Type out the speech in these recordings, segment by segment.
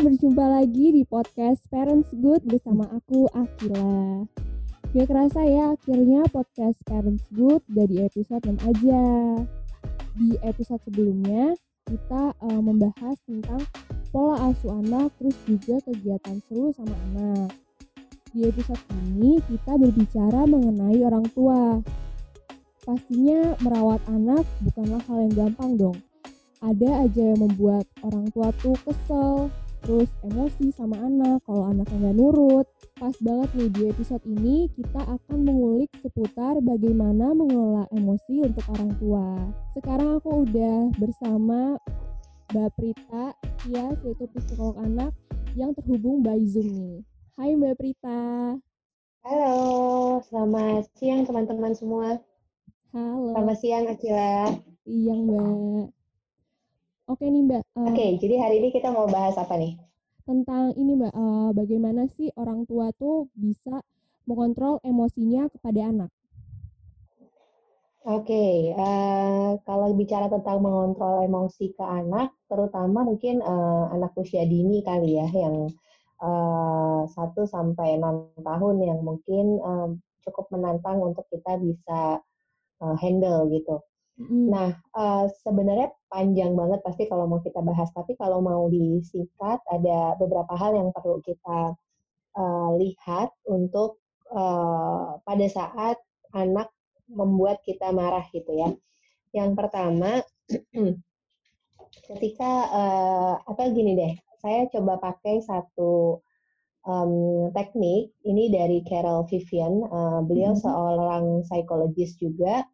berjumpa lagi di podcast Parents Good bersama aku Akila. Gak kerasa ya, akhirnya podcast Parents Good udah di episode 6 aja. Di episode sebelumnya, kita uh, membahas tentang pola asuh anak, terus juga kegiatan seru sama anak. Di episode ini, kita berbicara mengenai orang tua. Pastinya merawat anak bukanlah hal yang gampang dong ada aja yang membuat orang tua tuh kesel, terus emosi sama anak kalau anaknya nggak nurut. Pas banget nih di episode ini kita akan mengulik seputar bagaimana mengelola emosi untuk orang tua. Sekarang aku udah bersama Mbak Prita, ya yaitu psikolog anak yang terhubung by Zoom nih. Hai Mbak Prita. Halo, selamat siang teman-teman semua. Halo. Selamat siang Akila. Iya Mbak. Oke nih Mbak. Uh, Oke, okay, jadi hari ini kita mau bahas apa nih? Tentang ini Mbak, uh, bagaimana sih orang tua tuh bisa mengontrol emosinya kepada anak? Oke, okay, uh, kalau bicara tentang mengontrol emosi ke anak, terutama mungkin uh, anak usia dini kali ya, yang satu uh, sampai enam tahun yang mungkin um, cukup menantang untuk kita bisa uh, handle gitu. Nah, uh, sebenarnya panjang banget pasti kalau mau kita bahas, tapi kalau mau disingkat ada beberapa hal yang perlu kita uh, lihat untuk uh, pada saat anak membuat kita marah gitu ya. Yang pertama, ketika uh, apa gini deh, saya coba pakai satu um, teknik ini dari Carol Vivian. Uh, beliau mm -hmm. seorang psikologis juga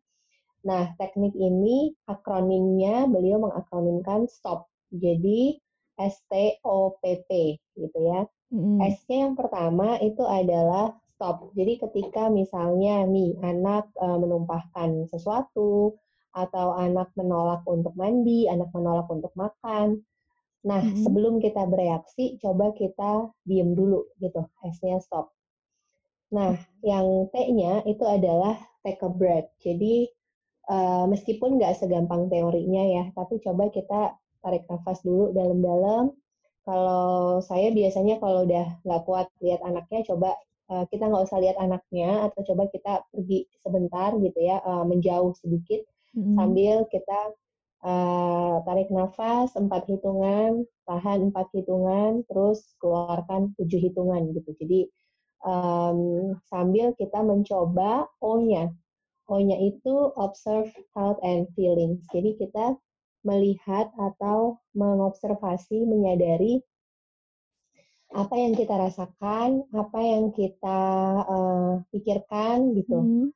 Nah, teknik ini akronimnya beliau mengakronimkan STOP. Jadi S-T-O-P-P gitu ya. Mm. S-nya yang pertama itu adalah stop. Jadi ketika misalnya nih anak e, menumpahkan sesuatu atau anak menolak untuk mandi, anak menolak untuk makan. Nah, mm. sebelum kita bereaksi, coba kita diem dulu gitu. S-nya stop. Nah, yang T-nya itu adalah take a breath. Jadi uh, meskipun nggak segampang teorinya ya, tapi coba kita tarik nafas dulu dalam-dalam. Kalau saya biasanya kalau udah nggak kuat lihat anaknya, coba uh, kita nggak usah lihat anaknya, atau coba kita pergi sebentar gitu ya, uh, menjauh sedikit mm-hmm. sambil kita uh, tarik nafas empat hitungan, tahan empat hitungan, terus keluarkan tujuh hitungan gitu. Jadi um, sambil kita mencoba O-nya, O-nya itu observe thought and feelings. Jadi kita melihat atau mengobservasi, menyadari apa yang kita rasakan, apa yang kita uh, pikirkan gitu. Hmm.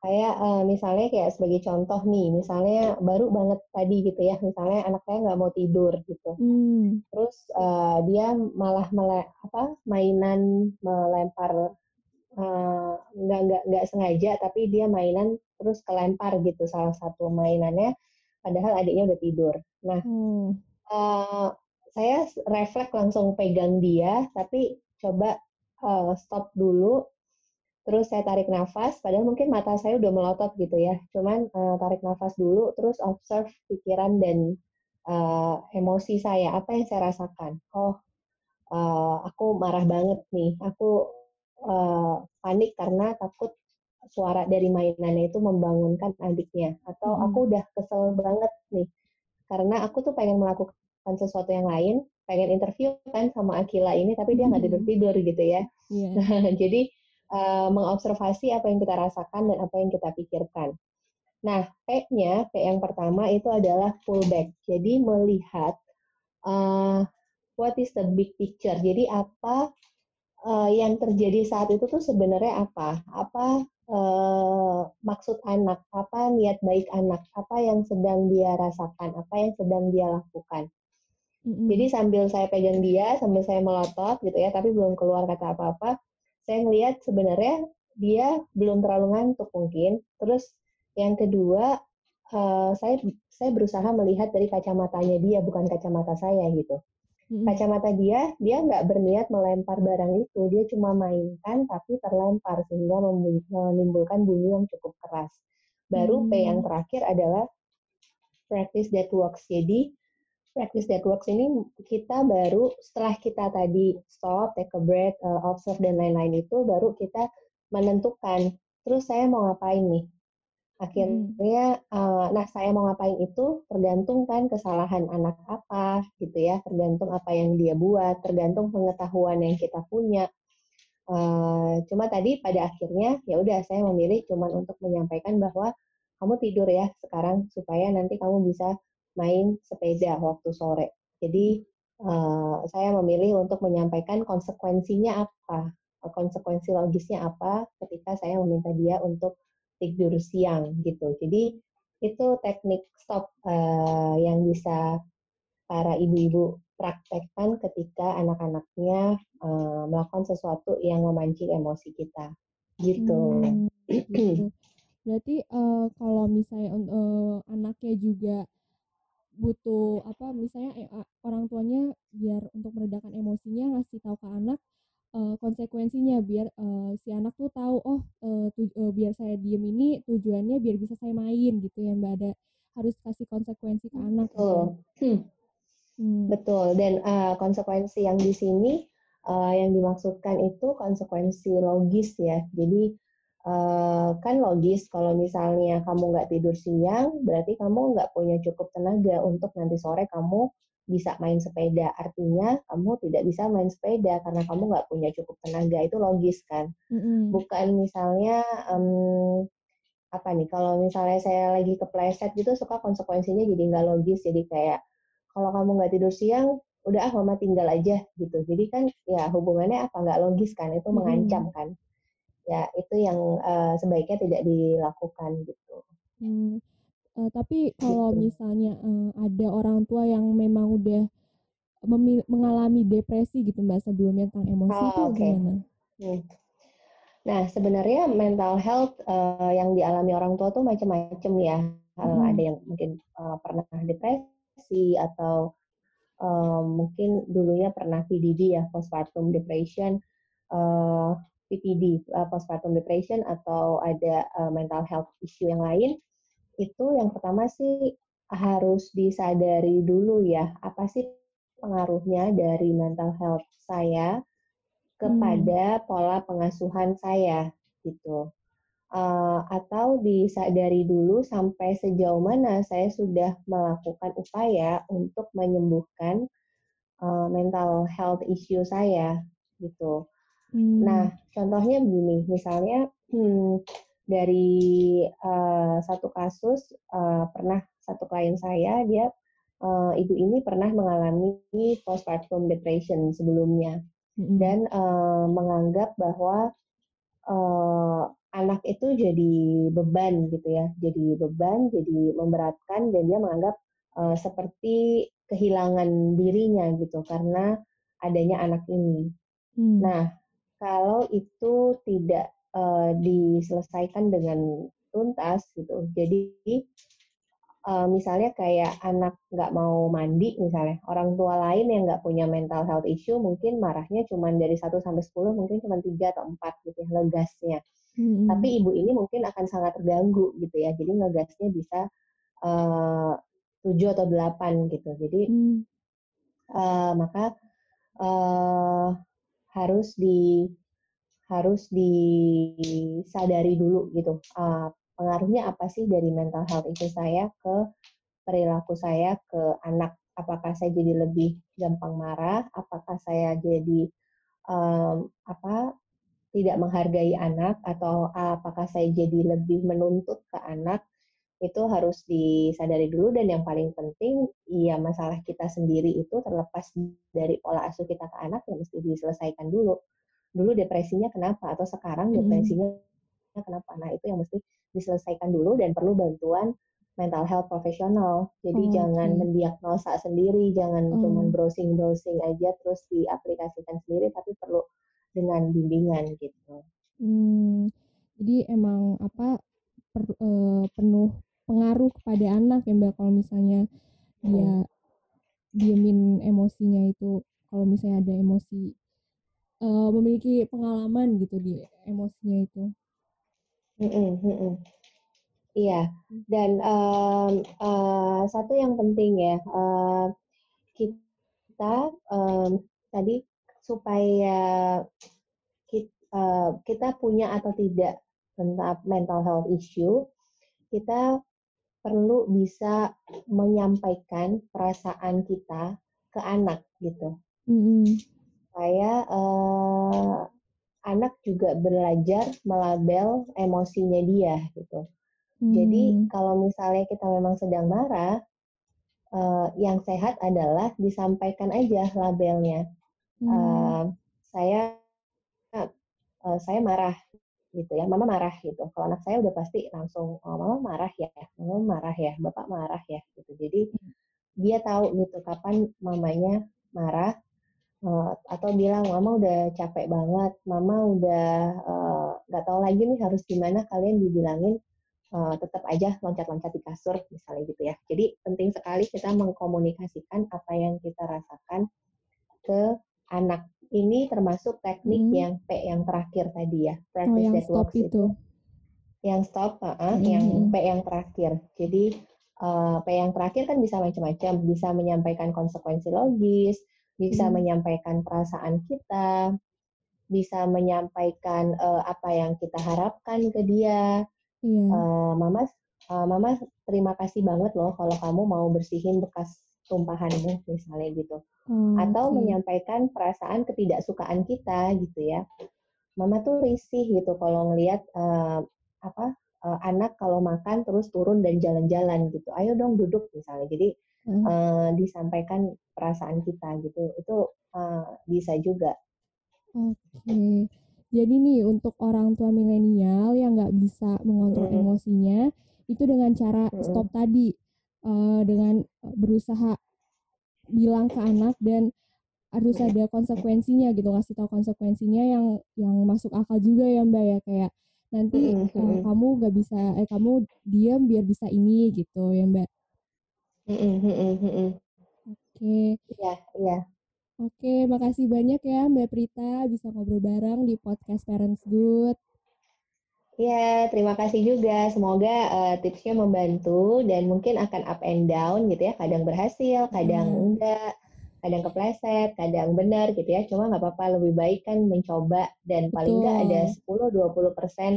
Kayak uh, misalnya kayak sebagai contoh nih, misalnya baru banget tadi gitu ya, misalnya anak saya nggak mau tidur gitu. Hmm. Terus uh, dia malah mele apa mainan melempar Eh, nggak nggak nggak sengaja tapi dia mainan terus kelempar gitu salah satu mainannya padahal adiknya udah tidur. Nah hmm. uh, saya refleks langsung pegang dia tapi coba uh, stop dulu terus saya tarik nafas padahal mungkin mata saya udah melotot gitu ya. Cuman uh, tarik nafas dulu terus observe pikiran dan uh, emosi saya apa yang saya rasakan. Oh uh, aku marah banget nih aku uh, panik karena takut suara dari mainannya itu membangunkan adiknya. Atau hmm. aku udah kesel banget nih karena aku tuh pengen melakukan sesuatu yang lain pengen interview kan sama Akila ini tapi dia nggak tidur tidur gitu ya. Yeah. jadi uh, mengobservasi apa yang kita rasakan dan apa yang kita pikirkan. Nah P-nya P yang pertama itu adalah pullback. Jadi melihat uh, what is the big picture? Jadi apa uh, yang terjadi saat itu tuh sebenarnya apa? Apa uh, maksud anak? Apa niat baik anak? Apa yang sedang dia rasakan? Apa yang sedang dia lakukan? Mm-hmm. Jadi sambil saya pegang dia, sambil saya melotot gitu ya, tapi belum keluar kata apa-apa, saya ngelihat sebenarnya dia belum terlalu ngantuk mungkin. Terus yang kedua, uh, saya saya berusaha melihat dari kacamatanya dia, bukan kacamata saya gitu kacamata dia dia nggak berniat melempar barang itu dia cuma mainkan tapi terlempar sehingga menimbulkan bunyi yang cukup keras baru hmm. P yang terakhir adalah practice that works jadi practice that works ini kita baru setelah kita tadi stop, take a break, uh, observe dan lain-lain itu baru kita menentukan terus saya mau ngapain nih. Akhirnya, uh, nah saya mau ngapain itu tergantung kan kesalahan anak apa gitu ya, tergantung apa yang dia buat, tergantung pengetahuan yang kita punya. Uh, cuma tadi pada akhirnya ya udah saya memilih cuma untuk menyampaikan bahwa kamu tidur ya sekarang supaya nanti kamu bisa main sepeda waktu sore. Jadi uh, saya memilih untuk menyampaikan konsekuensinya apa, konsekuensi logisnya apa ketika saya meminta dia untuk tidur siang gitu. Jadi itu teknik stop uh, yang bisa para ibu-ibu praktekkan ketika anak-anaknya uh, melakukan sesuatu yang memancing emosi kita gitu. Hmm, gitu. Berarti uh, kalau misalnya uh, anaknya juga butuh apa misalnya eh, orang tuanya biar untuk meredakan emosinya ngasih tahu ke anak uh, konsekuensinya biar uh, si anak tuh tahu oh uh, tu, uh, biar saya diem ini tujuannya biar bisa saya main gitu ya mbak ada harus kasih konsekuensi ke anak betul gitu. hmm. Hmm. betul dan uh, konsekuensi yang di sini uh, yang dimaksudkan itu konsekuensi logis ya jadi uh, kan logis kalau misalnya kamu nggak tidur siang berarti kamu nggak punya cukup tenaga untuk nanti sore kamu bisa main sepeda. Artinya kamu tidak bisa main sepeda karena kamu nggak punya cukup tenaga. Itu logis kan? Mm-hmm. Bukan misalnya um, apa nih? Kalau misalnya saya lagi kepleset gitu, suka konsekuensinya jadi nggak logis. Jadi kayak kalau kamu nggak tidur siang, udah ah mama tinggal aja gitu. Jadi kan ya hubungannya apa nggak logis kan? Itu mengancam kan? Ya itu yang uh, sebaiknya tidak dilakukan gitu. Mm. Uh, tapi kalau misalnya uh, ada orang tua yang memang udah mengalami depresi gitu mbak sebelumnya tentang emosi oh, itu okay. gimana? Hmm. Nah sebenarnya mental health uh, yang dialami orang tua tuh macam-macam ya. Hmm. Ada yang mungkin uh, pernah depresi atau uh, mungkin dulunya pernah PDD ya postpartum depression, uh, PPD uh, postpartum depression atau ada uh, mental health issue yang lain itu yang pertama sih harus disadari dulu ya, apa sih pengaruhnya dari mental health saya kepada hmm. pola pengasuhan saya gitu. Uh, atau disadari dulu sampai sejauh mana saya sudah melakukan upaya untuk menyembuhkan uh, mental health issue saya gitu. Hmm. Nah, contohnya begini, misalnya hmm, dari uh, satu kasus uh, pernah satu klien saya dia uh, ibu ini pernah mengalami postpartum depression sebelumnya mm-hmm. dan uh, menganggap bahwa uh, anak itu jadi beban gitu ya jadi beban jadi memberatkan dan dia menganggap uh, seperti kehilangan dirinya gitu karena adanya anak ini mm. nah kalau itu tidak uh, diselesaikan dengan tuntas gitu. Jadi uh, misalnya kayak anak nggak mau mandi misalnya, orang tua lain yang nggak punya mental health issue mungkin marahnya cuma dari 1 sampai 10 mungkin cuma 3 atau 4 gitu ya ngegasnya. Hmm. Tapi ibu ini mungkin akan sangat terganggu gitu ya. Jadi ngegasnya bisa uh, 7 atau 8 gitu. Jadi hmm. uh, maka uh, harus di harus disadari dulu gitu. Uh, pengaruhnya apa sih dari mental health itu saya ke perilaku saya ke anak? Apakah saya jadi lebih gampang marah? Apakah saya jadi um, apa tidak menghargai anak? Atau apakah saya jadi lebih menuntut ke anak? Itu harus disadari dulu dan yang paling penting ya masalah kita sendiri itu terlepas dari pola asuh kita ke anak yang mesti diselesaikan dulu dulu depresinya kenapa atau sekarang depresinya hmm. kenapa. Nah, itu yang mesti diselesaikan dulu dan perlu bantuan mental health profesional. Jadi oh, jangan mendiagnosa sendiri, jangan oh. cuma browsing-browsing aja terus diaplikasikan sendiri, tapi perlu dengan bimbingan gitu. Hmm, jadi emang apa per, uh, penuh pengaruh kepada anak ya mbak kalau misalnya dia hmm. diemin emosinya itu kalau misalnya ada emosi uh, memiliki pengalaman gitu di emosinya itu. Iya, dan um, uh, satu yang penting ya, uh, kita um, tadi supaya kita, uh, kita punya atau tidak tentang mental health issue, kita perlu bisa menyampaikan perasaan kita ke anak gitu. Mm-hmm. Supaya uh, anak juga belajar melabel emosinya dia gitu. Mm. Jadi kalau misalnya kita memang sedang marah, uh, yang sehat adalah disampaikan aja labelnya. Mm. Uh, saya uh, saya marah gitu ya, mama marah gitu. Kalau anak saya udah pasti langsung, oh, mama marah ya, mama marah ya, bapak marah ya, gitu. Jadi dia tahu gitu kapan mamanya marah uh, atau bilang mama udah capek banget, mama udah nggak uh, tahu lagi nih harus gimana kalian dibilangin uh, tetap aja loncat-loncat di kasur misalnya gitu ya. Jadi penting sekali kita mengkomunikasikan apa yang kita rasakan ke anak ini termasuk teknik hmm. yang P yang terakhir tadi ya, practice oh, yang that stop itu. itu. Yang stop, uh, uh, hmm. yang P yang terakhir. Jadi uh, P yang terakhir kan bisa macam-macam, bisa menyampaikan konsekuensi logis, bisa hmm. menyampaikan perasaan kita, bisa menyampaikan uh, apa yang kita harapkan ke dia. Iya. Uh, mama, uh, mama terima kasih banget loh kalau kamu mau bersihin bekas tumpahanmu misalnya gitu hmm, atau okay. menyampaikan perasaan ketidaksukaan kita gitu ya mama tuh risih gitu kalau ngelihat uh, apa uh, anak kalau makan terus turun dan jalan-jalan gitu ayo dong duduk misalnya jadi hmm. uh, disampaikan perasaan kita gitu itu uh, bisa juga oke okay. jadi nih untuk orang tua milenial yang nggak bisa mengontrol hmm. emosinya itu dengan cara hmm. stop tadi uh, dengan berusaha bilang ke anak dan harus ada konsekuensinya gitu kasih tahu konsekuensinya yang yang masuk akal juga ya mbak ya kayak nanti mm -hmm. uh, kamu gak bisa eh kamu diam biar bisa ini gitu ya mbak mm -hmm. oke okay. iya iya oke makasih banyak ya mbak Prita bisa ngobrol bareng di podcast Parents Good Ya, terima kasih juga. Semoga uh, tipsnya membantu dan mungkin akan up and down gitu ya. Kadang berhasil, kadang hmm. enggak, kadang kepleset, kadang benar gitu ya. Cuma nggak apa-apa, lebih baik kan mencoba dan Betul. paling nggak ada 10-20 persen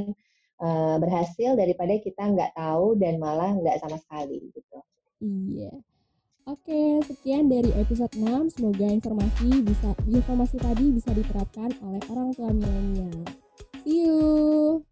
uh, berhasil daripada kita nggak tahu dan malah nggak sama sekali gitu. Iya. Oke, sekian dari episode 6. Semoga informasi bisa informasi tadi bisa diterapkan oleh orang tua milenial. See you.